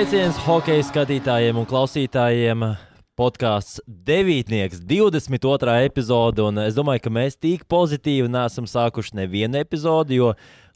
Sveiciens hokeja skatītājiem un klausītājiem! Podkāsts devītnieks, 22. epizode, es domāju, ka mēs tik pozitīvi nesam sākuši nevienu epizodi, jo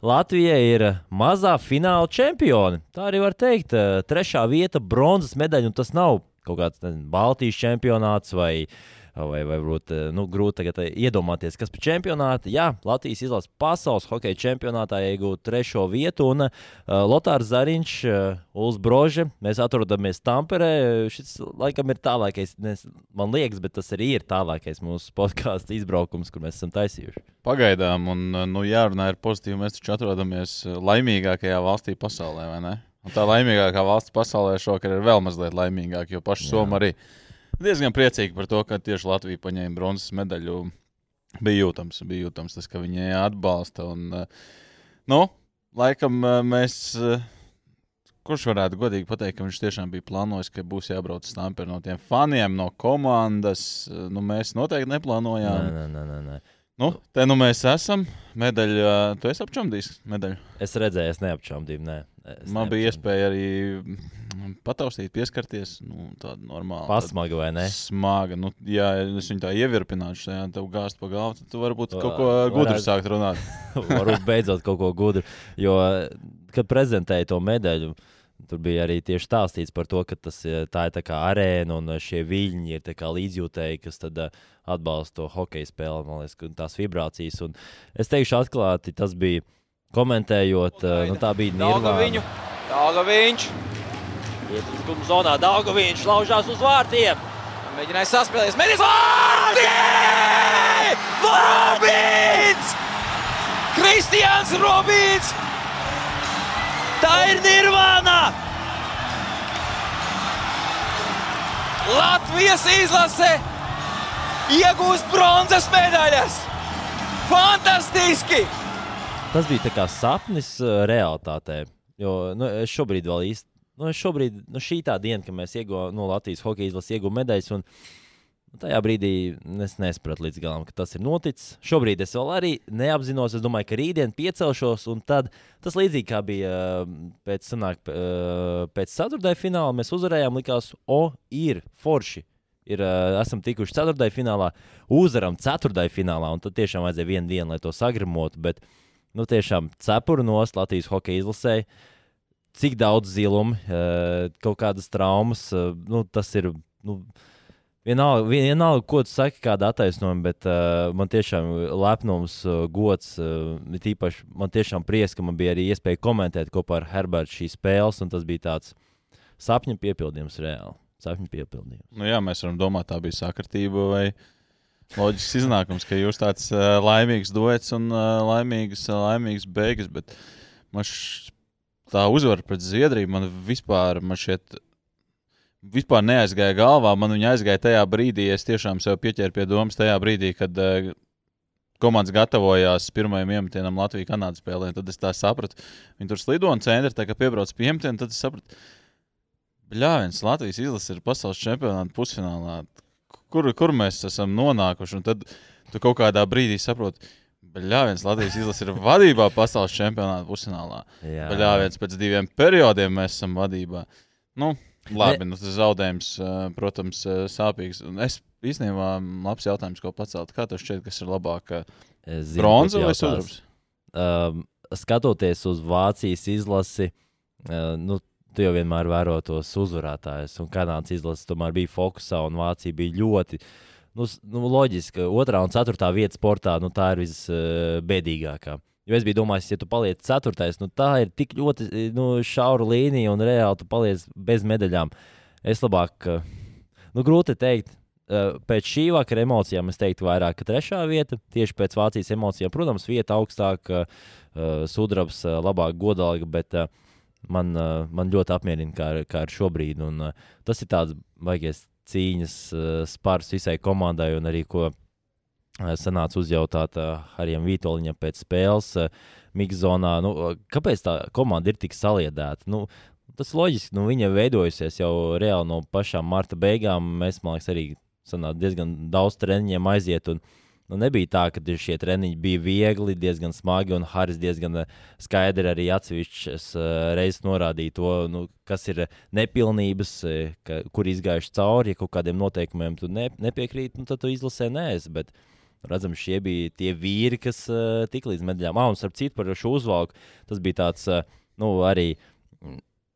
Latvija ir mazā fināla čempione. Tā arī var teikt, trešā vieta, bronzas medaļa, un tas nav kaut kāds nezinu, Baltijas čempionāts vai uh, vai, vai varbūt eh, nu, grūti tagad eh, iedomāties, kas par čempionātu. Jā, Latvijas izlases pasaules hokeja čempionātā iegūta trešo vietu, un uh, Lotārs Zariņš, uh, Uls Brože, mēs atrodamies Tamperē. Šis laikam ir tālākais, nes, man liekas, bet tas arī ir tālākais mūsu podkāstu izbraukums, kur mēs esam taisījuši. Pagaidām, un nu, jārunā ir pozitīvi, mēs taču atrodamies laimīgākajā valstī pasaulē, vai ne? Un tā laimīgākā valsts pasaulē šovakar ir vēl mazliet laimīgāka, jo paši Somija arī ir diezgan priecīgi par to, ka tieši Latvija paņēma bronzas medaļu. Bija jūtams, bija jūtams tas, ka viņi atbalsta. Un, eh, nu, laikam eh, mēs. Eh, kurš varētu godīgi pateikt, ka viņš tiešām bija plānojis, ka būs jābrauc uz Stamperu no tiem faniem, no komandas? Nu, mēs noteikti neplānojām. Nē, nē, nē, nē. Nu, te nu mēs esam. Medaļu, tu esi apčamdījis medaļu? Es redzēju, es neapčamdīju. Nē, es Man bija iespēja arī pataustīt, pieskarties. Nu, tāda normāla. Pasmaga vai ne? Smaga. Nu, ja es viņu tā ievirpināšu, ja tev gāzt pa galvu, tad tu varbūt kaut ko gudru sākt runāt. varbūt beidzot kaut ko gudru. Jo, kad prezentēju to medaļu, Tur bija arī tieši stāstīts par to, ka tas, tā ir tā kā arēna un šie viļņi ir līdzjūtēji, kas tad, uh, atbalsta to hokeja spēli, man liekas, tās vibrācijas. Un es teikšu, atklāti, tas bija komentējot, uh, nu, tā bija Nīderlanda. Viņu, Dāga viņš! Ietrūkuma zonā Dāga viņš laužās uz vārtiem! Mēģināja saspēlēties, mēģinās vārti! Robins! Kristians Robins! Tā ir Nirvana! Latvijas izlase iegūst bronzas medaļas! Fantastiski! Tas bija kā sapnis uh, realitātē. Jo nu, es šobrīd vēl īsti, nu, šobrīd, nu, šī tā diena, kad mēs ieguvām no Latvijas hokeja izlases ieguvām medaļas. Un, Nu, tajā brīdī es nesapratu līdz galam, ka tas ir noticis. Šobrīd es vēl arī neapzinos. Es domāju, ka rītdien piecelšos, un tad tas līdzīgi kā bija pēc, sanāk, pēc ceturtajā fināla. Mēs uzvarējām, likās, o, ir forši. Ir, esam tikuši ceturtajā finālā, uzvaram ceturtajā finālā, un tad tiešām vajadzēja vienu dienu, lai to sagremotu. Bet, nu, tiešām cepuru nost Latvijas hokeja izlasē. Cik daudz zilumu, kaut kādas traumas, nu, tas ir. Nu, Vienalga, vienalga, ko tu saki, kāda attaisnojuma, bet uh, man tiešām lepnums, uh, gods, uh, tīpaši man tiešām prieks, ka man bija arī iespēja komentēt kopā ar Herbertu šīs spēles, un tas bija tāds sapņu piepildījums reāli. Sapņu piepildījums. Nu jā, mēs varam domāt, tā bija sakritība vai loģisks iznākums, ka jūs tāds uh, laimīgs duets un uh, laimīgs, uh, laimīgs beigas, bet man š... tā uzvara pret Zviedriju man vispār man šķiet vispār neaizgāja galvā. Man viņa aizgāja tajā brīdī, es tiešām sev pieķēru pie domas tajā brīdī, kad uh, komandas gatavojās pirmajam iemetienam Latvijas-Canādas spēlē. Tad es tā sapratu, viņi tur slido un centri, tā kā piebrauc pie iemetiena, tad es sapratu, Bļāviens, Latvijas izlase ir pasaules čempionāta pusfinālā. Kur, kur mēs esam nonākuši? Un tad tu kaut kādā brīdī saproti, Bļāviens, Latvijas izlase ir vadībā pasaules čempionāta pusfinālā. Bļāviens, pēc diviem periodiem mēs esam vadībā. Nu, Labi, nu, tas zaudējums, protams, sāpīgs. Es īstenībā labs jautājums, ko pacelt. Kā tev šķiet, kas ir labāk? Bronza vai sudrabs? Um, skatoties uz Vācijas izlasi, uh, nu, tu jau vienmēr vēro tos uzvarētājus. Un Kanādas izlase tomēr bija fokusā, un Vācija bija ļoti. Nu, nu, loģiski, otrā un ceturtā vieta sportā nu, tā ir visbēdīgākā. Uh, Jo es biju domājis, ja tu paliec ceturtais, nu tā ir tik ļoti nu, šaura līnija un reāli tu paliec bez medaļām. Es labāk, nu, grūti pateikt, pēc šī vakara emocijām es teiktu vairāk, ka trešā vieta, tieši pēc Vācijas emocijām, protams, vieta augstāka, sudrabs, labāk godalga, bet man, man ļoti apmierina, kā, kā ir šobrīd. Un, tas ir tāds baigies cīņas spārs visai komandai un arī ko sanāca uzjautāt Harijam Vitoļņam pēc spēles Mikzonā. Nu, kāpēc tā komanda ir tik saliedēta? Nu, tas loģiski, nu, viņa veidojusies jau reāli no pašām marta beigām. Mēs, man liekas, arī sanāk, diezgan daudz treniņiem aiziet. Un, Nu, nebija tā, ka šie treniņi bija viegli, diezgan smagi, un Haris diezgan eh, skaidri arī atsevišķas uh, reizes norādīja to, nu, kas ir nepilnības, ka, kur izgājuši cauri, ja kaut kādiem noteikumiem tu ne, nepiekrīti, nu, tad tu izlasē neesi. Bet, redzam, šie bija tie vīri, kas uh, tik līdz medaļām. Ah, un starp citu par šo uzvalku, tas bija tāds, uh, nu, arī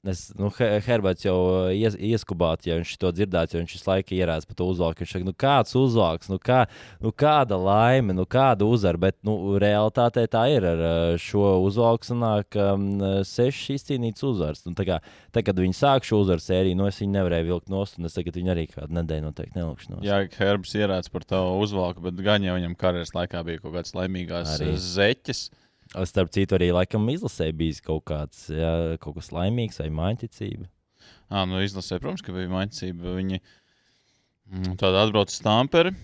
Es, nu, Herberts jau uh, ies, ieskubāts, ja viņš to dzirdētu, jo viņš visu laiku ierādās par to uzvalku. Viņš saka, nu, kāds uzvalks, nu, kā, nu, kāda laime, nu, kāda uzvara. Bet nu, realitātē tā ir. Ar uh, šo uzvalku sanāk um, sešas izcīnītas uzvaras. Un, tā kā, tā, kad viņi sāk šo uzvaru sēriju, nu, es viņu nevarēju vilkt nost, un es tagad viņu arī kādu nedēļu noteikti nelikšu nost. Jā, Herbs ierādās par to uzvalku, bet gan jau viņam karjeras laikā bija kaut kāds laimīgās arī. zeķes. Starp citu, arī laikam izlasē bijis kaut kāds, jā, kaut kas laimīgs vai maiņķicība. Jā, nu izlasē, protams, ka bija maiņķicība. Viņi mm, tāda atbrauc uz Tamperi.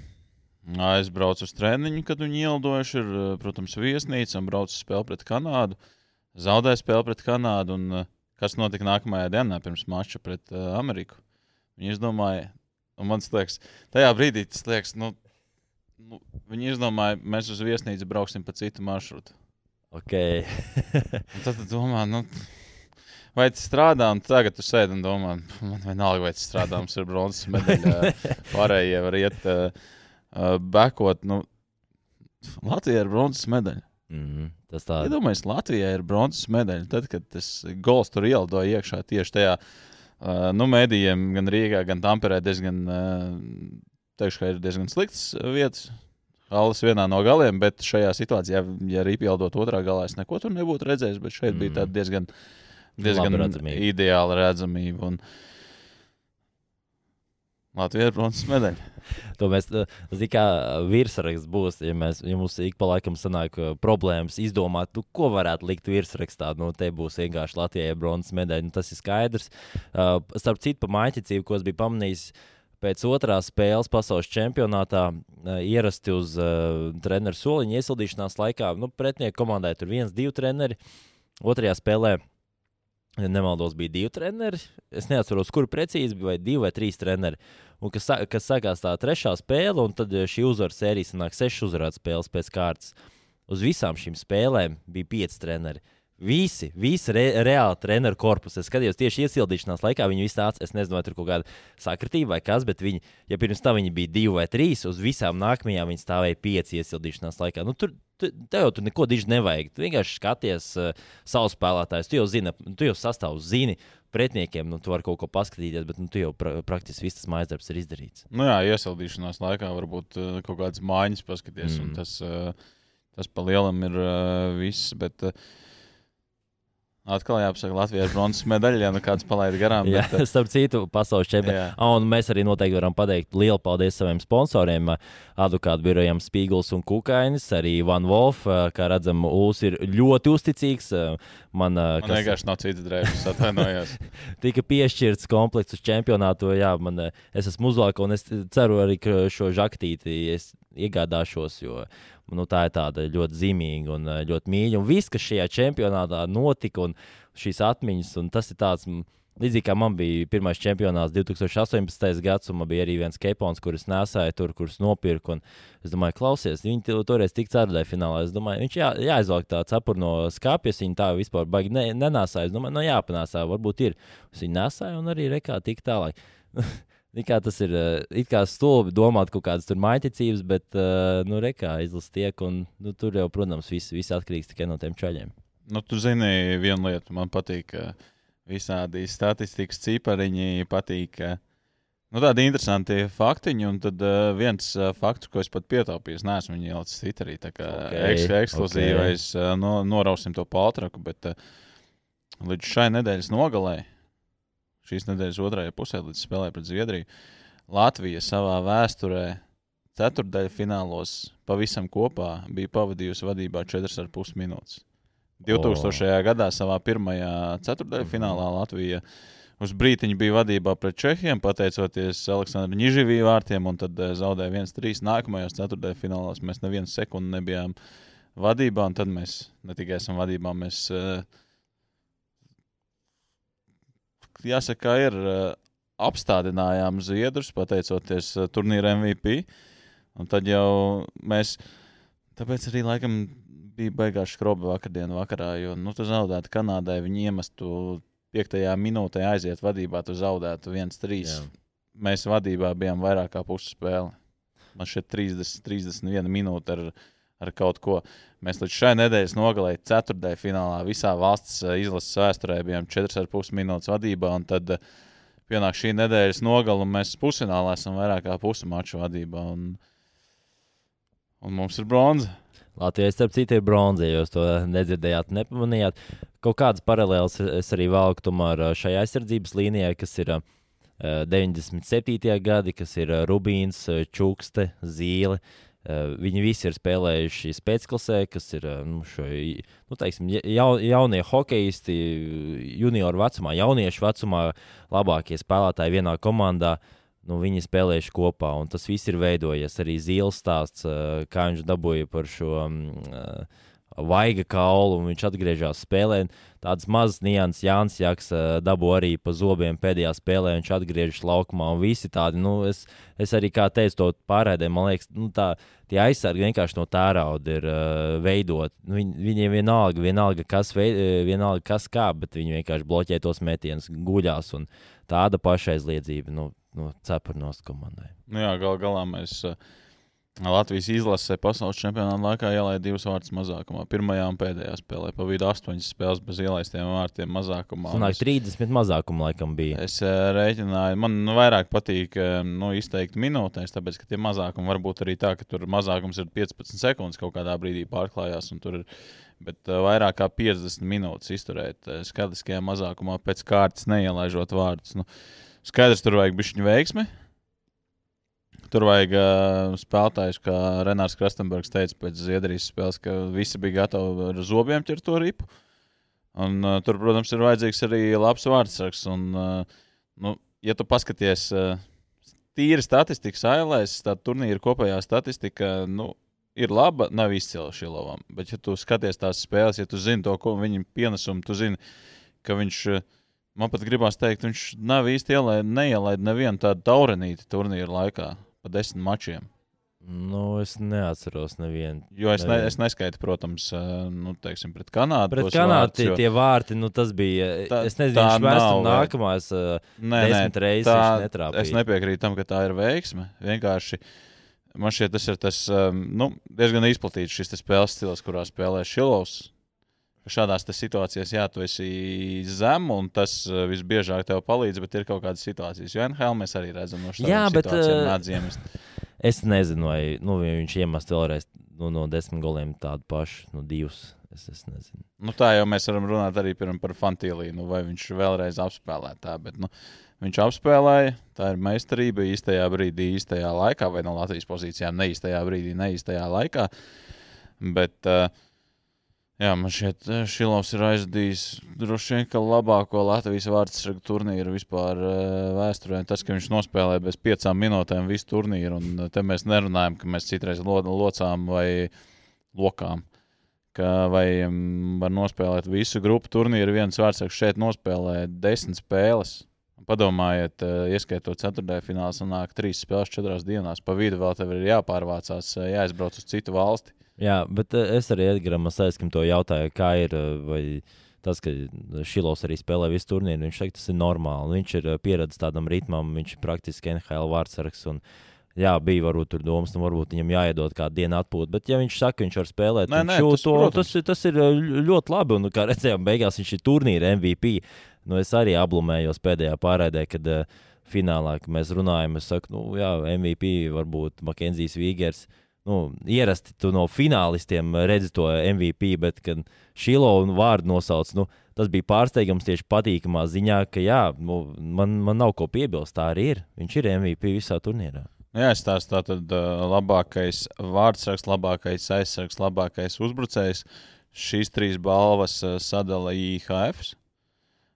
Aizbrauc uz treniņu, kad viņi ielidojuši. Ir, protams, viesnīca un brauc uz spēli pret Kanādu. Zaudēja spēli pret Kanādu. Un, kas notika nākamajā dienā pirms mača pret uh, Ameriku? Viņi izdomāja, un man liekas, tajā brīdī tas liekas, nu, nu, viņi izdomāja, mēs uz viesnīcu brauksim pa citu maršrutu. Okay. tad tu domā, nu, vai tas strādā, un tagad tu sēdi un domā, man vienalga, vai tas strādā, mums ir bronzas medaļa. Pārējie var iet uh, bekot. Nu, Latvijā ir bronzas medaļa. Mm -hmm. Tas tā ir. Iedomājieties, Latvijā ir bronzas medaļa. Tad, kad tas gols tur ielidoja iekšā tieši tajā, uh, nu, mēdījiem, gan Rīgā, gan Tamperē, diezgan, uh, teikšu, ir diezgan slikts vietas Alis vienā no galiem, bet šajā situācijā, ja arī pieldot otrā galā, es neko tur nebūtu redzējis. Bet šeit mm. bija diezgan, diezgan redzamība. ideāla redzamība. Un... Latvija ir bronzas medaļa. To mēs zinām, kā virsraksts būs. Ja, mēs, ja mums ik pa laikam sanāk problēmas izdomāt, nu, ko varētu likt virsrakstā, nu, te būs vienkārši Latvijai bronzas medaļa. Nu, tas ir skaidrs. Uh, starp citu, pa maiķicību, ko es biju pamanījis, uh, pēc otrās spēles pasaules čempionātā uh, ierasti uz uh, treneru soliņa iesildīšanās laikā. Nu, Pretinieku komandai tur viens, divi treneri. Otrajā spēlē, ja nemaldos, bija divi treneri. Es neatceros, kur precīzi bija, vai divi vai trīs treneri. Un kas, kas sākās tā trešā spēle, un tad šī uzvaru sērija sanāk sešas uzvarētas spēles pēc kārtas. Uz visām šīm spēlēm bija pieci treneri. Uh, Visi, visi re, reāli treneru korpusi. Es skatījos tieši iesildīšanās laikā, viņi visi tāds, es nezinu, vai tur kaut kāda sakritība vai kas, bet viņi, ja pirms tam viņi bija divi vai trīs, uz visām nākamajām viņi stāvēja pieci iesildīšanās laikā. Nu, tur, tu, tev jau tur neko diži nevajag. Tu vienkārši skaties uh, savu spēlētāju. Tu jau zini, tu jau sastāvu zini. Pretniekiem nu, tu vari kaut ko paskatīties, bet nu, tu jau pra praktiski viss tas mājas darbs ir izdarīts. Nu jā, iesildīšanās laikā varbūt uh, kaut kādas mājiņas paskatīties, mm. un tas, uh, tas pa lielam ir uh, viss. Bet, uh, Atkal jāpasaka, Latvijā ir bronzas medaļa, ja nu kāds palaid garām. Jā, bet... starp citu, pasaules čempionātā. Ah, un mēs arī noteikti varam pateikt lielu paldies saviem sponsoriem, advokātu birojam Spīgls un Kukainis, arī Van Wolf. Kā redzam, Uls ir ļoti uzticīgs. Man, man kas... vienkārši nav citas drēbes, atvainojos. tika piešķirts komplekts uz čempionātu. Jā, man, es esmu uzvalka un es ceru arī, ka šo žaktīti es iegādāšos. Jo nu, tā ir tāda ļoti zīmīga un eh, ļoti mīļa. Un viss, kas šajā čempionātā notika, un šīs atmiņas, un tas ir tāds. Līdzīgi kā man bija pirmais čempionāts 2018. gads, un man bija arī viens kepons, kurus nesāju tur, kurus nopirku. Es domāju, klausies, viņi toreiz tik ceturtajā finālā. Es domāju, viņš jā, jāizvelk tā cepura no skāpjas, viņi tā vispār baigi ne, nenāsāja. Es domāju, no nu, jāpanāsā, varbūt ir. Es viņu nesāju un arī rekā tik tālāk. Kā tas ir it kā stulbi domāt kaut kādas tur maiticības, bet, uh, nu, rekā izlasa tiek, un nu, tur jau, protams, viss, viss atkarīgs tikai no tiem čaļiem. Nu, tu zini, viena lieta man patīk, visādi statistikas cipariņi patīk. Nu, tādi interesanti faktiņi, un tad uh, viens uh, fakts, ko es pat pietaupīju, neesmu viņu ielicis Twitterī. Tā kā okay, eks, ekskluzīvais, okay. uh, no, norausim to paltraku, bet uh, līdz šai nedēļas nogalēji šīs nedēļas otrajā pusē, līdz spēlē pret Zviedriju. Latvija savā vēsturē ceturdaļā finālos pavisam kopā bija pavadījusi vadībā 4,5 minūtes. 2000. Oh. gadā savā pirmajā ceturdaļā finālā Latvija uz brīdiņu bija vadībā pret Čehiem, pateicoties Aleksandram Niživiju vārtiem, un tad eh, zaudēja 1-3. Nākamajos ceturtajā finālās mēs nevienu sekundi nebijām vadībā, un tad mēs ne tikai esam vadībā, mēs uh, jāsaka, ir apstādinājām Zviedrus, pateicoties turnīra MVP. Un tad jau mēs, tāpēc arī laikam bija beigās skrobi vakardienas vakarā, jo nu, tu zaudētu Kanādai, viņi iemestu piektajā minūtē aiziet vadībā, tu zaudētu 1-3. Jā. Mēs vadībā bijām vairāk kā pusi spēle. Man šeit 30, 31 minūte ar, ar kaut ko. Mēs līdz šai nedēļas nogalē, ceturtajā finālā, visā valsts eh, izlases vēsturē bijām 4,5 minūtes vadībā. Tad eh, pienāk šī nedēļas nogala, un mēs pusfinālā esam vairāk kā pusi maču vadībā. Un, un mums ir bronza. Latvijai, starp citu, ir bronza, ja jūs to nedzirdējāt, nepamanījāt. Kaut kādas paralēlas es arī valku eh, šai aizsardzības līnijai, kas ir uh, 97. gadi, kas ir Rubīns, Čukste, Zīle. Uh, Viņi visi ir spēlējuši spēcklasē, kas ir uh, nu, šo, nu, teiksim, ja- jau, jaunie hokeisti, junioru vecumā, jauniešu vecumā, labākie spēlētāji vienā komandā. Nu, viņi spēlējuši kopā, un tas viss ir veidojies. Arī Zīles stāsts, uh, kā viņš dabūja par šo um, vaiga kaulu, un viņš atgriežas spēlē. Tādas mazas nianses, Jānis Jaks uh, dabū arī pa zobiem pēdējā spēlē, viņš atgriežas laukumā, un visi tādi, nu, es, es arī kā teicu, to pārēdē, man liekas, nu, tā, tie aizsargi vienkārši no tērauda ir uh, veidoti. Nu, Viņ, viņiem vienalga, vienalga, kas, vei, eh, vienalga, kas kā, bet viņi vienkārši bloķē tos metienus, guļās, un tāda pašaizliedzība, nu, nu cepurnos komandai. Nu, jā, gal galā mēs uh, Latvijas izlasē pasaules čempionāta laikā ielaidām divus vārdus mazākumā. Pirmajā un pēdējā spēlē pa vidu astoņas spēles bez ielaistiem vārtiem mazākumā. Sanāk, es- 30 mazākuma laikam bija. Es uh, rēķināju, man nu, vairāk patīk uh, nu, izteikt minūtēs, tāpēc, ka tie mazākumi var būt arī tā, ka tur mazākums ir 15 sekundes kaut kādā brīdī pārklājās. un tur ir- Bet uh, vairāk kā 50 minūtes izturēt skatiskajā mazākumā, pēc kārtas neielaižot vārdus. Nu, skaidrs, tur vajag bišķiņu veiksmi. Tur vajag uh, spēlētājus, kā Renārs Krastenbergs teica pēc Zviedrijas spēles, ka visi bija gatavi ar zobiem ķert to ripu. Un, uh, tur, protams, ir vajadzīgs arī labs vārdsargs. Un, uh, nu, ja tu paskaties uh, tīri statistikas ailēs, tad turnīra kopējā statistika nu, ir laba, nav izcila šī lava. Bet, ja tu skaties tās spēles, ja tu zini to, ko viņa pienesumu, tu zini, ka viņš. Man pat gribās teikt, viņš nav īsti ielaid, neielaid nevienu tādu taurenīti turnīra laikā, pa desmit mačiem. Nu, es neatceros nevienu. Jo es, ne, es neskaitu, protams, uh, nu, teiksim, pret Kanādu. Pret Kanādu vārdus, tie, jo- tie vārti, nu, tas bija. Tā- es nezinu, tā vēsturē nav, vai- nākamās uh, Nē, desmit reizes viņš netrāpīja. Es nepiekrītu tam, ka tā ir veiksme. Vienkārši man šķiet, tas ir tas, um, nu, diezgan izplatīts šis spēles stils, kurā spēlē Šilovs. Šādās te situācijās, jā, tu esi zem, un tas uh, visbiežāk tev palīdz, bet ir kaut kādas situācijas. Jo NHL mēs arī redzam no šādām Jā, bet, situācijām, uh. Es nezinu, vai nu, viņš iemest vēlreiz nu, no desmit goliem tādu pašu, nu, divus. Es, es nezinu. Nu, tā jau mēs varam runāt arī par Fantīliju, vai viņš vēlreiz apspēlē tā. Bet, nu, viņš apspēlēja, tā ir meistarība īstajā brīdī, īstajā laikā, vai no Latvijas pozīcijām, ne īstajā brīdī, ne īstajā laikā. Bet, uh, jā, man šķiet, eh, Šilovs ir aizdījis droši vien labāko Latvijas vārdsargu turnīru vispār uh, vēsturē. Tas, ka viņš nospēlēja bez piecām minūtēm visu turnīru, un eh, te mēs nerunājam, ka mēs citreiz lo locām vai lokām ka vai um, var nospēlēt visu grupu turnīru. Viens vārdsargs šeit nospēlē desmit spēles. Padomājiet, ieskaitot ceturtajā finālā, sanāk trīs spēles četrās dienās. Pa vidu vēl tev ir jāpārvācās, jāizbrauc uz citu valsti. Jā, bet uh, es arī Edgars Masēskam to jautāju, kā ir. uh, Vai... Tas, ka Šilovs arī spēlē visu turnīru, viņš teica, tas ir normāli. Viņš ir uh, pieredzējis tādam ritmam, viņš ir praktiski NHL vārdsargs. Un, jā, bija varbūt tur domas, nu varbūt viņam jāiedod kādu dienu atpūtu. Bet, ja viņš saka, ka viņš var spēlēt, Nē, nē, tas, to, tas, ir- tas ir uh, ļoti labi. Un, kā redzējām, beigās viņš ir turnīra MVP. Nu, es arī ablumējos pēdējā pārraidē, kad uh, finālā, kad mēs runājam, es saku, nu, jā, MVP varbūt Makenzijs Vīgers. Nu, ierasti tu no finālistiem redzi to MVP, bet, kad Šilo vārdu nosauc, nu, tas bija pārsteigums tieši patīkamā ziņā, ka jā, nu, man, man nav ko piebilst. Tā arī ir. Viņš ir MVP visā turnīrā. Nu, Jā, es tās tā tad labākais vārdsargs, labākais aizsargs, labākais uzbrucējs. Šīs trīs balvas sadala IHF.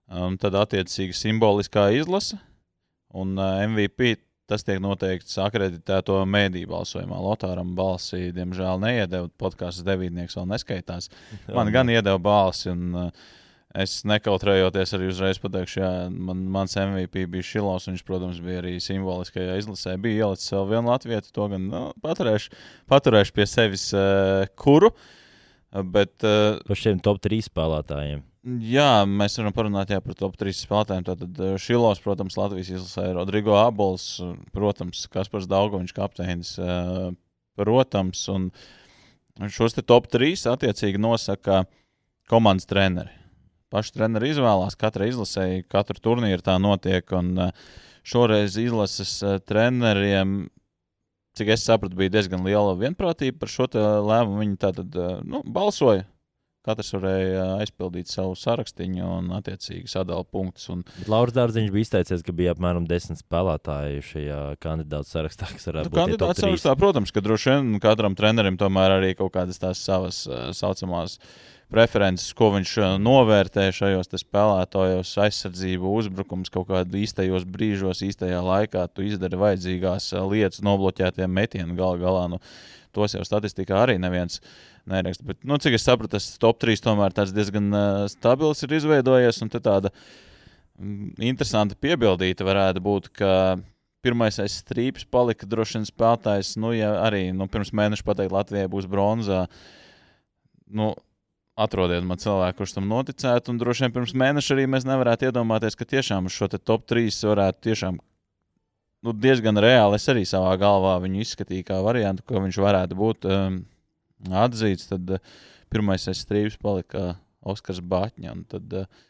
Um, tad, attiecīgi, simboliskā izlase un MVP. Tas tiek noteikts akreditēto mēdīju balsojumā. Lotāram balsi, diemžēl, neiedeva. Podkāsts devītnieks vēl neskaitās. Man gan iedeva balsi. Un, uh, Es nekautrējoties arī uzreiz pateikšu, jā, man, mans MVP bija Šilovs. Viņš, protams, bija arī simboliskajā izlasē. Bija ielicis vēl vienu latviešu, to gan nu, paturēšu, paturēšu pie sevis uh, kuru. Bet, uh, Par šiem top 3 spēlētājiem. Jā, mēs varam parunāt jā, par top 3 spēlētājiem. Tātad Šilovs, protams, Latvijas izlasē, Rodrigo Abols, protams, Kaspars Daugovičs, kapteinis, uh, protams. Un šos top 3 attiecīgi nosaka komandas treneri paši treneri izvēlās. Katra izlasēja, katru turnīru tā notiek. Un eh, šoreiz izlases eh, treneriem, cik es sapratu, bija diezgan liela vienprātība par šo lēmumu. Viņi tātad eh, nu, balsoja. Katrs varēja aizpildīt savu sarakstu un, attiecīgi, sadalīt punktus. Un... Lauris Dārziņš bija izteicies, ka bija apmēram desmit spēlētāji šajā kandidātu sarakstā, kas varētu nu, būt. Kandidātu sarakstā, protams, ka droši vien katram trenerim tomēr arī kaut kādas tās savas saucamās preferences, ko viņš novērtē šajos spēlētājos, aizsardzību, uzbrukums kaut kādā īstajos brīžos, īstajā laikā. Tu izdari vajadzīgās lietas, nobloķētiem metieniem gal galā. Nu, tos jau statistikā arī neviens neraksta. Bet, nu, cik es sapratu, tas top 3 tomēr diezgan uh, stabils ir izveidojies. Un tāda mm, interesanta piebildīta varētu būt, ka pirmais strīps palika droši vien spēlētājs. Nu, ja arī nu, pirms mēneša pateikt, Latvijai būs bronzā. Nu, atrodiet man cilvēku, kurš tam noticētu. Un droši vien pirms mēneša arī mēs nevarētu iedomāties, ka tiešām uz šo top 3 varētu tiešām nu, diezgan reāli. Es arī savā galvā viņu izskatīju kā variantu, ka viņš varētu būt um, atzīts. Tad uh, pirmais strīps palika Oskars Batņa. Tad, uh,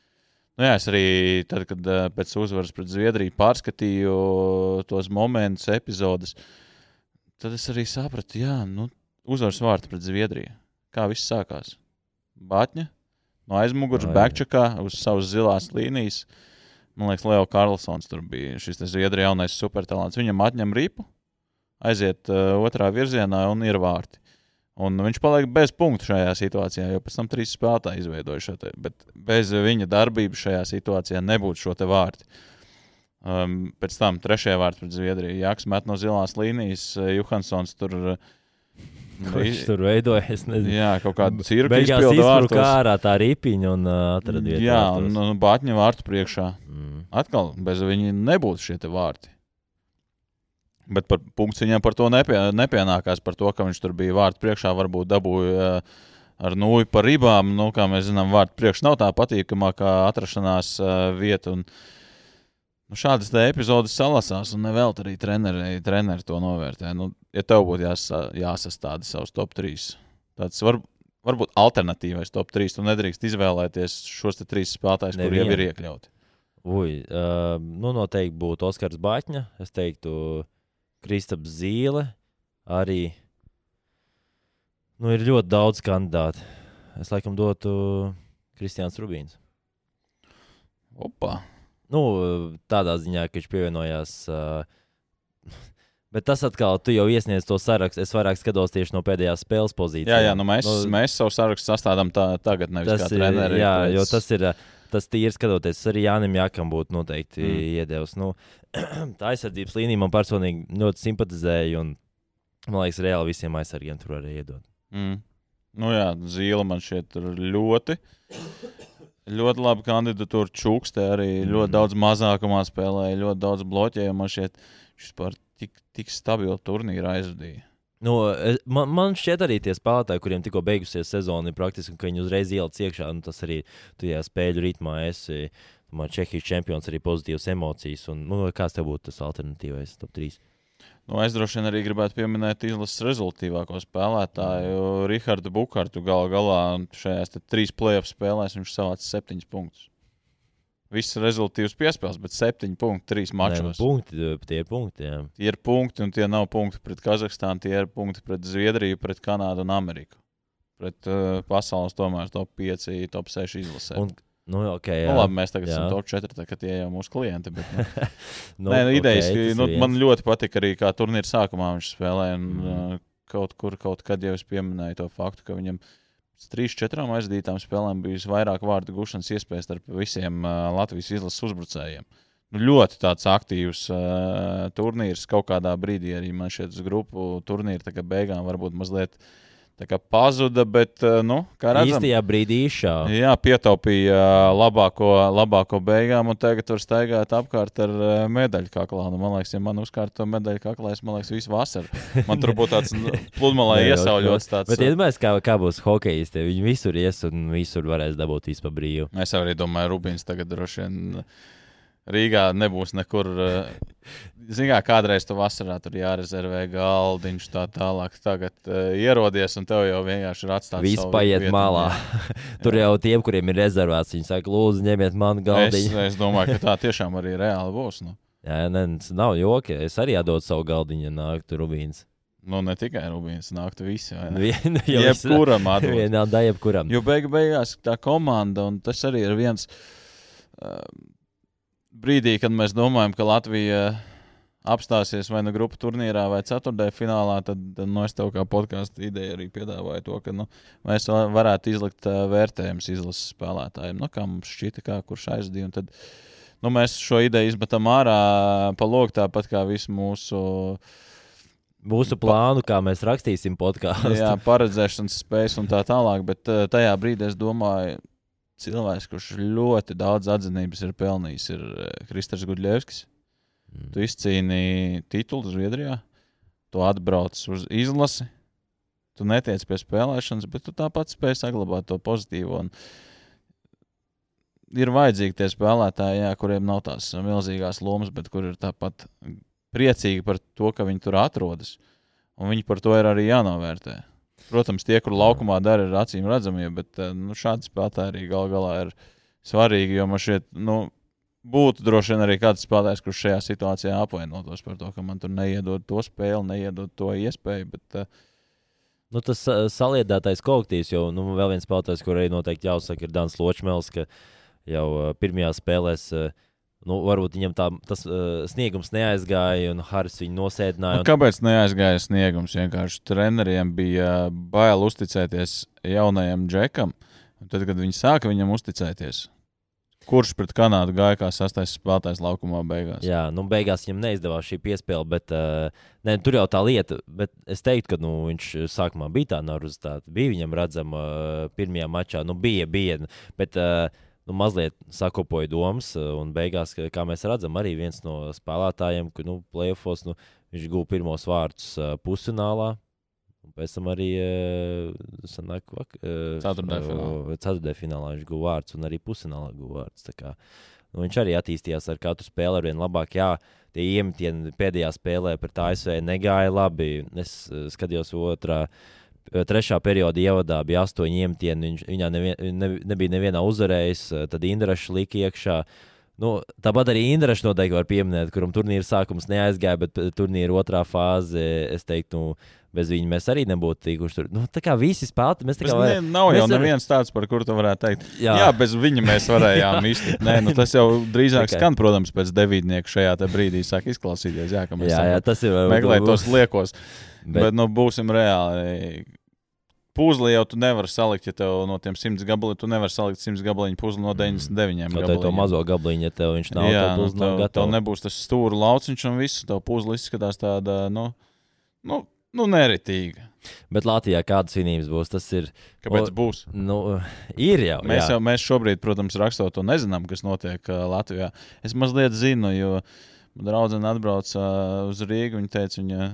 nu, jā, es arī tad, kad uh, pēc uzvaras pret Zviedriju pārskatīju tos momentus, epizodes, tad es arī sapratu, ka nu, uzvaras vārta pret Zviedriju. Kā viss sākās? Batņa no aizmugures, backčakā uz savas zilās līnijas. Man liekas, Leo Karlsons tur bija šis zviedru jaunais supertalants. Viņam atņem ripu, aiziet uh, otrā virzienā un ir vārti. Un viņš paliek bez punktu šajā situācijā, jo pēc tam trīs spēlētāji izveidoja šo te. Bet bez viņa darbības šajā situācijā nebūtu šo te vārtu. Um, pēc tam trešajā vārtā pret Zviedriju Jānis met no zilās līnijas, uh, Johansons tur uh, Viņš tur veidojas. Jā, kaut kāda cirka beigās izsprūka ārā tā ripiņa un uh, atrada vietu. Jā, vārtos. un, un Bāķņa vārtu priekšā. Mm. Atkal bez viņa nebūtu šie vārti. Bet par punkts viņam par to nepie, nepienākās, par to, ka viņš tur bija vārtu priekšā, varbūt dabūja uh, ar nūju par ribām. Nu, kā mēs zinām, vārtu priekšā nav tā patīkamākā atrašanās uh, vieta. Un, uh, Nu, šādas epizodes salasās, un nevēl arī treneri, treneri to novērtē. Nu, ja tev būtu jāsa, jāsastāda savs top 3, tāds var, varbūt alternatīvais top 3, tu nedrīkst izvēlēties šos trīs spēlētājus, kuriem jau ir iekļauti. Ui, uh, nu noteikti būtu Oskars Baņķa, es teiktu, Kristaps Zīle. Arī nu, ir ļoti daudz kandidātu. Es laikam dotu Kristiāns Rubīns. Opa! Nu, tādā ziņā, ka viņš pievienojās. Uh, bet tas atkal, tu jau iesniedz to sarakstu. Es vairāk skatos tieši no pēdējās spēles pozīcijas. Jā, jā nu mēs, nu, mēs savu sarakstu sastādām tā, tagad, nevis tas kā treneri. Jā, pēc... jo tas ir. Tas ir skatoties, arī Jānis Jākam būtu noteikti mm. iedevis. Nu, tā aizsardzības līnija man personīgi ļoti simpatizēja. Un, man liekas, reāli visiem aizsargiem tur arī iedod. Mm. Nu jā, zīle man šeit ir ļoti. Ļoti labi kandidatūra Čukste arī mm. ļoti daudz mazākumā spēlēja, ļoti daudz bloķēja. Man šķiet, šis par tik, tik stabilu turnīru aizvadīja. Nu, man, man šķiet, arī tie spēlētāji, kuriem tikko beigusies sezona, ir praktiski, ka viņi uzreiz ieliec iekšā. Nu, tas arī tajā spēļu ritmā esi. Man Čehijas čempions arī pozitīvas emocijas. Un, nu, kāds tev būtu tas alternatīvais top 3? Nu, es droši vien arī gribētu pieminēt izlases rezultātīvāko spēlētāju, Rahardu Bukārtu. Galu galā šajās trīs playoff spēlēs viņš savāca septiņus punktus. Viss rezultāts piespēles, bet septiņi punkti, trīs mačos. Nē, punkti, tie ir punkti. Jā. Tie ir punkti, un tie nav punkti pret Kazahstānu, tie ir punkti pret Zviedriju, pret Kanādu un Ameriku. Pret uh, pasaules tomēr top 5, top 6 izlasē. Un Nu, okay, nu, labi, mēs tagad jā. esam top 4, tā, tie jau mūsu klienti. Bet, nu. nu, Nē, nu, idejas, okay, nu, man ļoti patika arī, kā turnīra sākumā viņš spēlēja. Un, mm. uh, kaut kur, kaut kad jau es pieminēju to faktu, ka viņam trīs, četrām aizdītām spēlēm bija vairāk vārdu gūšanas iespējas starp visiem uh, Latvijas izlases uzbrucējiem. Nu, ļoti tāds aktīvs uh, turnīrs. Kaut kādā brīdī arī man šeit uz grupu turnīra beigām varbūt mazliet tā kā pazuda, bet, uh, nu, kā redzam, Īstajā brīdī izšāva. Jā, pietaupīja uh, labāko, labāko beigām, un tagad tur staigāt apkārt ar uh, medaļu kaklā. Nu, man liekas, ja man uzkārt to medaļu kaklā, es liekas, visu vasaru. Man tur būtu tāds nu, pludmalē iesauļots tāds. Bet iedomājieties, kā, kā būs hokejisti. Viņi visur ies un visur varēs dabūt īstenībā brīvu. Es arī domāju, Rubīns tagad droši vien Rīgā nebūs nekur. Zinām, kā kādreiz tu vasarā tur jārezervē galdiņš, tā tālāk. Tagad uh, ierodies un tev jau vienkārši ir atstāts. Viss paiet vietu. malā. Tur jau tiem, kuriem ir rezervēts, viņi saka, lūdzu, ņemiet manu Es, galdiņu. es domāju, ka tā tiešām arī reāli būs. Nu, Jā, nē, tas nav joki. Es arī atdodu savu galdiņu, ja nāktu Rubīns. nu ne tikai Rubīns, nāktu visi. Vienu es- Jebkuram atdot. Vienā daļā, jebkuram. Jo beig beigās tā komanda, un tas arī ir viens uh, brīdī, kad mēs domājam, ka Latvija apstāsies vai nu grupu turnīrā, vai ceturtajā finālā, tad, tad nu, es tev kā podkāstu ideju arī piedāvāju to, ka nu, mēs va- varētu izlikt vērtējumus izlases spēlētājiem. Nu, kā mums šķita, kā kurš aizdīja. Tad, nu, mēs šo ideju izmetam ārā pa logu, tāpat kā visu mūsu Mūsu plānu, kā mēs rakstīsim podkāstu. jā, paredzēšanas spējas un tā tālāk. Bet tajā brīdī es domāju, cilvēks, kurš ļoti daudz atzinības ir pelnījis, ir uh, Kristers Gudļevskis. Mm. Tu izcīnīji titulu Zviedrijā, tu atbrauc uz izlasi, tu netiec pie spēlēšanas, bet tu tāpat spēj saglabāt to pozitīvo. Un ir vajadzīgi tie spēlētāji, jā, kuriem nav tās milzīgās lomas, bet kur ir tāpat priecīgi par to, ka viņi tur atrodas. Un viņi par to ir arī jānovērtē. Protams, tie, kur laukumā dara, ir acīm redzami, bet eh, nu, šādi spēlētāji arī gal galā ir svarīgi. Jo man šeit nu, būtu droši vien arī kāds spēlētājs, kurš šajā situācijā apvainotos par to, ka man tur neiedod to spēli, neiedod to iespēju. Bet, uh, Nu, tas uh, saliedētais kolektīvs, jau nu, vēl viens spēlētājs, kur arī noteikti jāuzsaka, ir Dans Ločmēls, ka jau uh, pirmajā spēlēs. Uh, Nu, varbūt viņam tā, tas uh, sniegums neaizgāja, un Haris viņu nosēdināja. Nu, kāpēc neaizgāja sniegums? Vienkārši treneriem bija bail uzticēties jaunajam džekam. Un Tad, kad viņi sāka viņam uzticēties, kurš pret Kanādu gāja kā sastais spēlētājs laukumā beigās? Jā, nu, beigās viņam neizdevās šī piespēle, bet uh, ne, tur jau tā lieta. Bet es teiktu, ka nu, viņš sākumā bija tā nervozitāte. Bija viņam redzama uh, pirmajā mačā, nu, bija, bija. Bet, uh, nu, mazliet sakopoja domas, uh, un beigās, kā mēs redzam, arī viens no spēlētājiem, ka nu, playoffs nu, viņš guva pirmos vārdus uh, pusfinālā. un Pēc tam arī uh, uh, Ceturtajā finālā. viņš guva vārdus, un arī pusfinālā guva vārdus. Nu, viņš arī attīstījās ar katru spēli ar vien labāk. Jā, tie iemetieni pēdējā spēlē pret ASV negāja labi. Es uh, skatījos otrā. eh, Trešā perioda ievadā bija astoņi iemetieni. Viņš, viņā nevien, ne, nebija nevienā uzvarējis. eh, Tad Indraša lika iekšā. Nu, tāpat arī Indraša noteikti var pieminēt, kuram turnīra sākums neaizgāja, bet eh, turnīra otrā fāze, es teiktu, nu, bez viņa mēs arī nebūtu tikuši tur. Nu, tā kā visi spēlētāji, mēs Bet kā ne, varam- nav jau mēs ar- neviens tāds, par kuru tu varētu teikt. Jā. Jā, bez viņa mēs varējām iztikt. Nē, nu, tas jau drīzāk Tikai. skan, protams, pēc devītnieka šajā brīdī sāk izklausīties. Jā, Jā, jā, tas ir meklēt tos liekos. Bet, Bet- nu, būsim reāli. Puzli jau tu nevari salikt, ja tev no tiem simts gabaliem, tu nevari salikt simts gabaliņu puzli no 99 Kaut arī to mazo gabaliņu, ja tev viņš nav Jā, tāds nu, uz nav tev, tev nebūs tas stūra lauciņš un viss. Tev puzli izskatās tāda, nu, nu, nu neritīga. Bet Latvijā kādas svinības būs, tas ir. Kāpēc O- būs? Nu, ir jau. Mēs, jā. jau, mēs šobrīd, protams, rakstot to nezinām, kas notiek uh, Latvijā. Es mazliet zinu, jo draudzene atbrauca uh, uz Rīgu. Viņa teica, viņa,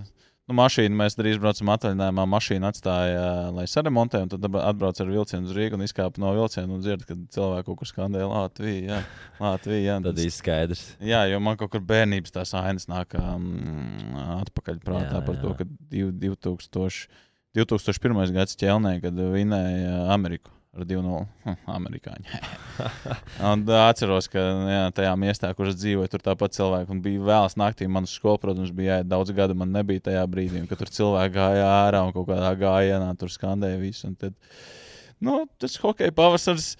nu, mašīnu mēs drīz braucam atvaļinājumā. Mašīnu atstāja, lai saremontē, un tad atbrauc ar vilcienu uz Rīgu un izkāpa no vilciena un dzird, kad cilvēku kaut kur skandēja Latviju. Jā, Latviju, jā. Tad ir skaidrs. Jā, jo man kaut kur bērnības tās ainas nāk um, atpakaļ prātā Jā, par to, jā. ka div- 2000, 2001. gads ķelnē, kad vinēja Ameriku ar 2-0 hm, amerikāņu. un ā, atceros, ka jā, tajā miestā, kur es dzīvoju, tur tāpat cilvēki un bija vēlas naktī. Man uz skolu, protams, bija jāiet daudz gadu, man nebija tajā brīdī, kad tur cilvēki gāja ārā un kaut kādā gājienā tur skandēja visu. Tad, nu, tas hockey pavasars.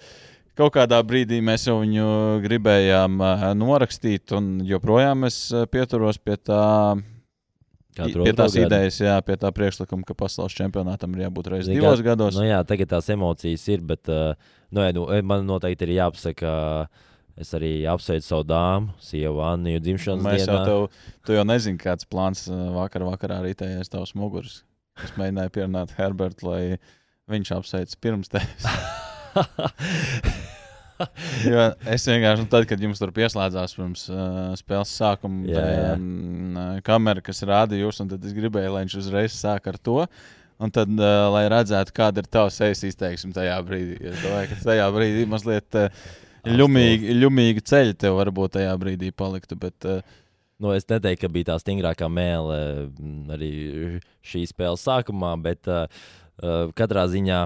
Kaut kādā brīdī mēs jau viņu gribējām uh, norakstīt, un joprojām es uh, pieturos pie tā, Katru pie tās gadu. idejas, jā, pie tā priekšlikuma, ka pasaules čempionātam ir jābūt reizes divos kā- gados. Nu, jā, tagad tās emocijas ir, bet uh, nu, jā, nu, man noteikti ir jāapsaka. Es arī apsveicu savu dāmu, sievu Anniju dzimšanas Mēs jau dienā. tev, tu jau nezini, kāds plāns uh, vakar, vakarā rītējais tavs muguras. Es mēģināju pierunāt Herbertu, lai viņš apsveic pirms tevis. Jo es vienkārši, tad, kad jums tur pieslēdzās pirms uh, spēles sākuma, Jā, jā. um, kamera, kas rāda jūs, un tad es gribēju, lai viņš uzreiz sāk ar to. Un tad, uh, lai redzētu, kāda ir tava sejas izteiksme tajā brīdī. Es domāju, ka tajā brīdī mazliet uh, ļumīgi, ļumīgi ceļi tev varbūt tajā brīdī paliktu. Bet, uh, Nu, es neteiktu, ka bija tā stingrākā mēlē mm, arī šī spēles sākumā, bet uh, katrā ziņā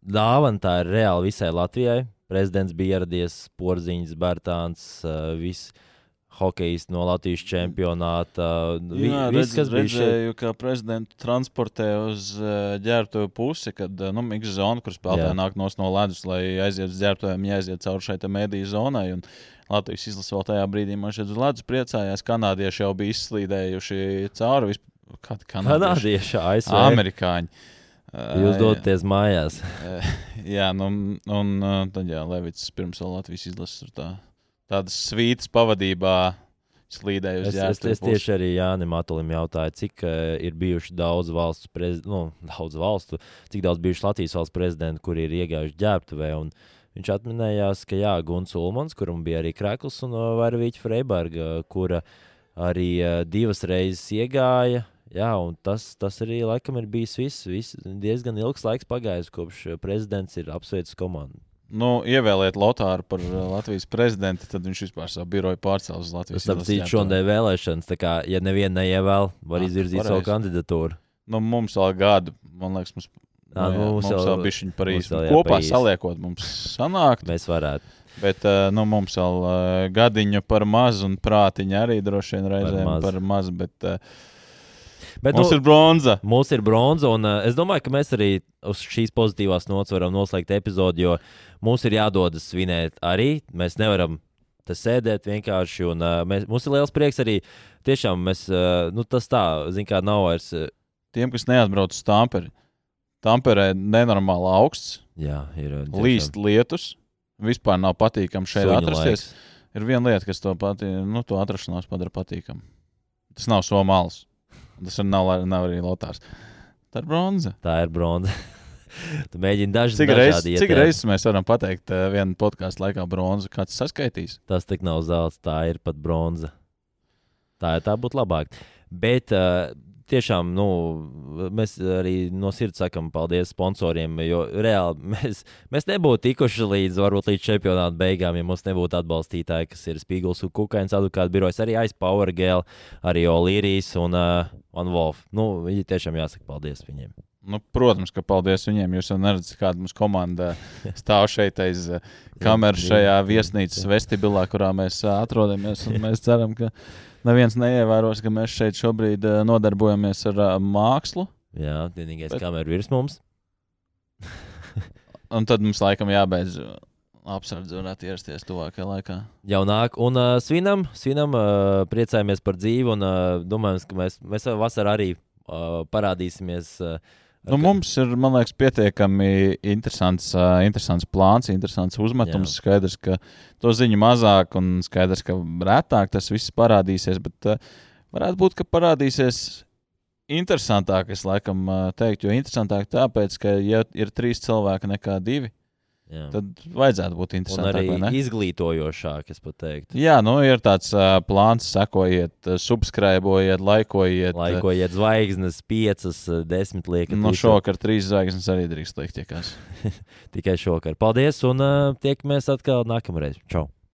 dāvana tā ir reāli visai Latvijai. Prezidents bija ieradies, Porziņš, Bērtāns, uh, viss hokejisti no Latvijas čempionāta. Vi, Jā, viss, redz, kas bija šeit. redzēju, ka prezidentu transportē uz uh, ģērbtuve pusi, kad uh, nu, miks zona, kur spēlētāji nāk no ledus, lai aiziet uz ģērbtuvēm, jāaiziet cauri šai te mediju zonai. Un Latvijas izlase vēl tajā brīdī man šeit uz ledus priecājās. Kanādieši jau bija izslīdējuši cauri. Visp... Kādi kanādieši? Kanādieši, ASV. Amerikāņi. Jūs Uh, dodaties mājās. Uh, jā, nu, un uh, tad jā, Levits pirms Latvijas izlases tur tā, tādas svītas pavadībā slīdēja uz Es, es, es tieši arī Jānis Matulim jautāju, cik uh, ir bijuši daudz valstu, prez... nu, daudz valstu, cik daudz bijuši Latvijas valsts prezidenti, kuri ir iegājuši ģērbtuvē. un Viņš atminējās, ka Jā, Guns Ulmans, kuram bija arī Krekls un uh, Varavīķa Freiberga, kura arī uh, divas reizes iegāja. Jā, un tas, tas arī laikam ir bijis viss. viss diezgan ilgs laiks pagājis, kopš uh, prezidents ir apsveicis komandu. Nu, ievēlēt Lotāru par uh, Latvijas prezidentu, tad viņš vispār savu biroju pārcēlus uz Latvijas Es saprotu, šodien vēlēšanas, tā kā, ja neviena neievēl, var Ah, izvirzīt savu kandidatūru. Nu, mums vēl gadu, man liekas, mums, Ā, nu, jā, mums, mums vēl bija viņa par pa Kopā īsu. saliekot, mums sanāk, Mēs varētu. bet uh, nu, mums vēl gadiņu par mazu un prātiņu arī droši vien reizēm maz. par mazu. Bet, uh, Bet, mums nu, ir bronza. Mums ir bronza, un uh, es domāju, ka mēs arī uz šīs pozitīvās nots varam noslēgt epizodi, jo mums ir jādodas svinēt arī. Mēs nevaram te sēdēt vienkārši, un uh, mēs, mums ir liels prieks arī. Tiešām mēs, uh, nu, tas tā, zin kā, nav vairs. Uh, Tiem, kas neatbrauc uz Tamperi, Tamperē nenormāli augsts, jā, ir tiešām līst lietus. Vispār nav patīkami šeit suņu atrasties. laiks. Ir viena lieta, kas to pati, nu, to atrašanos padara patīkamu. Tas nav somāls. Tas nav, nav arī lotārs. Tā ir bronza. Tā ir bronza. tu mēģini dažas Cik reizes, dažādi cik reizes mēs varam pateikt, uh, vienā podkāstu laikā bronza, kāds saskaitīs? Tas tik nav zelts, tā ir pat bronza. Tā, tā būtu labāk. Bet uh, tiešām nu, mēs arī no sirds sakām paldies sponsoriem, jo reāli mēs, mēs nebūtu tikuši līdz, varbūt līdz čempionāta beigām, ja mums nebūtu atbalstītāji, kas ir Spīgls un Kukainas advokāta birojas, arī aiz Power Gale, arī Olīrijas un, uh, un Wolf. Nu, viņi tiešām jāsaka paldies viņiem. Nu, protams, ka paldies viņiem. Jūs jau neredzat, kāda mums komanda stāv šeit aiz uh, kameras šajā viesnīcas vestibilā, kurā mēs uh, atrodamies. Mēs ceram, ka neviens neievēros, ka mēs šeit šobrīd uh, nodarbojamies ar uh, mākslu. Jā, vienīgais Bet- Bet... kamera virs mums. Un tad mums laikam jābeidz uh, apsardz un atierasties tuvākajā laikā. jau nāk. Un uh, svinam, svinam uh, priecājamies par dzīvi un uh, domājam, ka mēs, mēs vasarā arī uh, parādīsimies. Uh, Nu, mums ir, man liekas, pietiekami interesants, uh, interesants plāns, interesants uzmetums. Jā. Skaidrs, ka to ziņu mazāk un skaidrs, ka retāk tas viss parādīsies. Bet uh, varētu būt, ka parādīsies interesantāk, es laikam teiktu, jo interesantāk tāpēc, ka ja ir trīs cilvēki nekā divi, jā. tad vajadzētu būt un interesantāk. arī vai ne? izglītojošāk, es teiktu. Jā, nu ir tāds uh, plāns, sekojiet, uh, subscribojiet, laikojiet. Laikojiet zvaigznes, piecas, uh, desmit liekas. No šovakar trīs zvaigznes arī drīkst likt. Tikai šovakar. Paldies, un uh, tiekamies atkal nākamreiz. Čau!